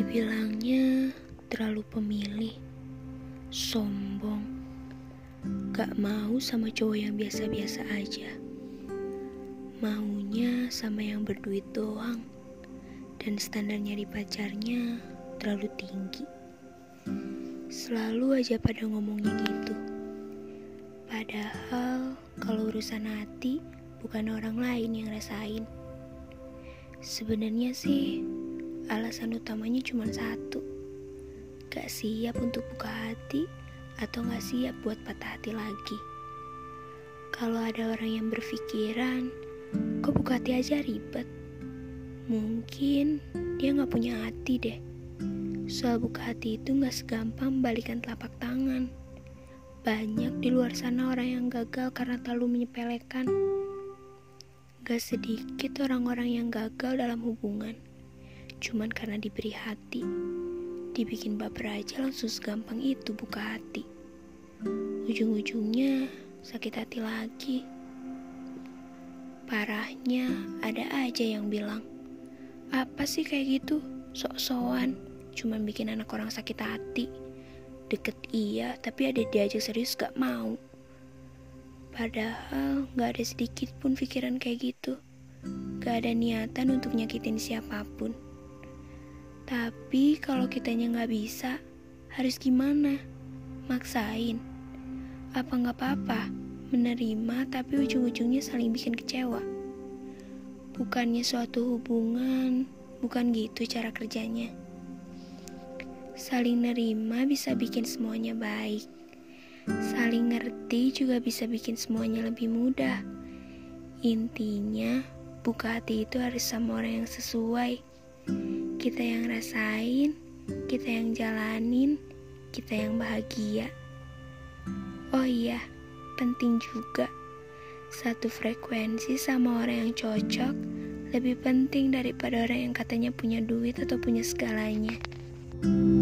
Dibilangnya terlalu pemilih, sombong, gak mau sama cowok yang biasa-biasa aja. Maunya sama yang berduit doang, dan standarnya di pacarnya terlalu tinggi. Selalu aja pada ngomongnya gitu. Padahal kalau urusan hati bukan orang lain yang rasain. Sebenarnya sih alasan utamanya cuma satu. Gak siap untuk buka hati atau gak siap buat patah hati lagi. Kalau ada orang yang berpikiran, kok buka hati aja ribet? Mungkin dia gak punya hati deh. Soal buka hati itu gak segampang balikan telapak tangan. Banyak di luar sana orang yang gagal karena terlalu menyepelekan. Gak sedikit orang-orang yang gagal dalam hubungan. Cuman karena diberi hati. Dibikin baper aja langsung segampang itu buka hati. Ujung-ujungnya sakit hati lagi. Parahnya ada aja yang bilang, apa sih kayak gitu? Sok-sokan, cuman bikin anak orang sakit hati. Deket iya, tapi ada diajak serius gak mau. Padahal gak ada sedikit pun pikiran kayak gitu. Gak ada niatan untuk nyakitin siapa pun. Tapi kalau kitanya gak bisa, harus gimana? Maksain? Apa gak apa-apa? Menerima tapi ujung-ujungnya saling bikin kecewa. Bukannya suatu hubungan, bukan gitu cara kerjanya. Saling nerima bisa bikin semuanya baik. Saling ngerti juga bisa bikin semuanya lebih mudah. Intinya, buka hati itu harus sama orang yang sesuai. Kita yang rasain, kita yang jalanin, kita yang bahagia. Oh iya, penting juga. Satu frekuensi sama orang yang cocok lebih penting daripada orang yang katanya punya duit atau punya segalanya. thank you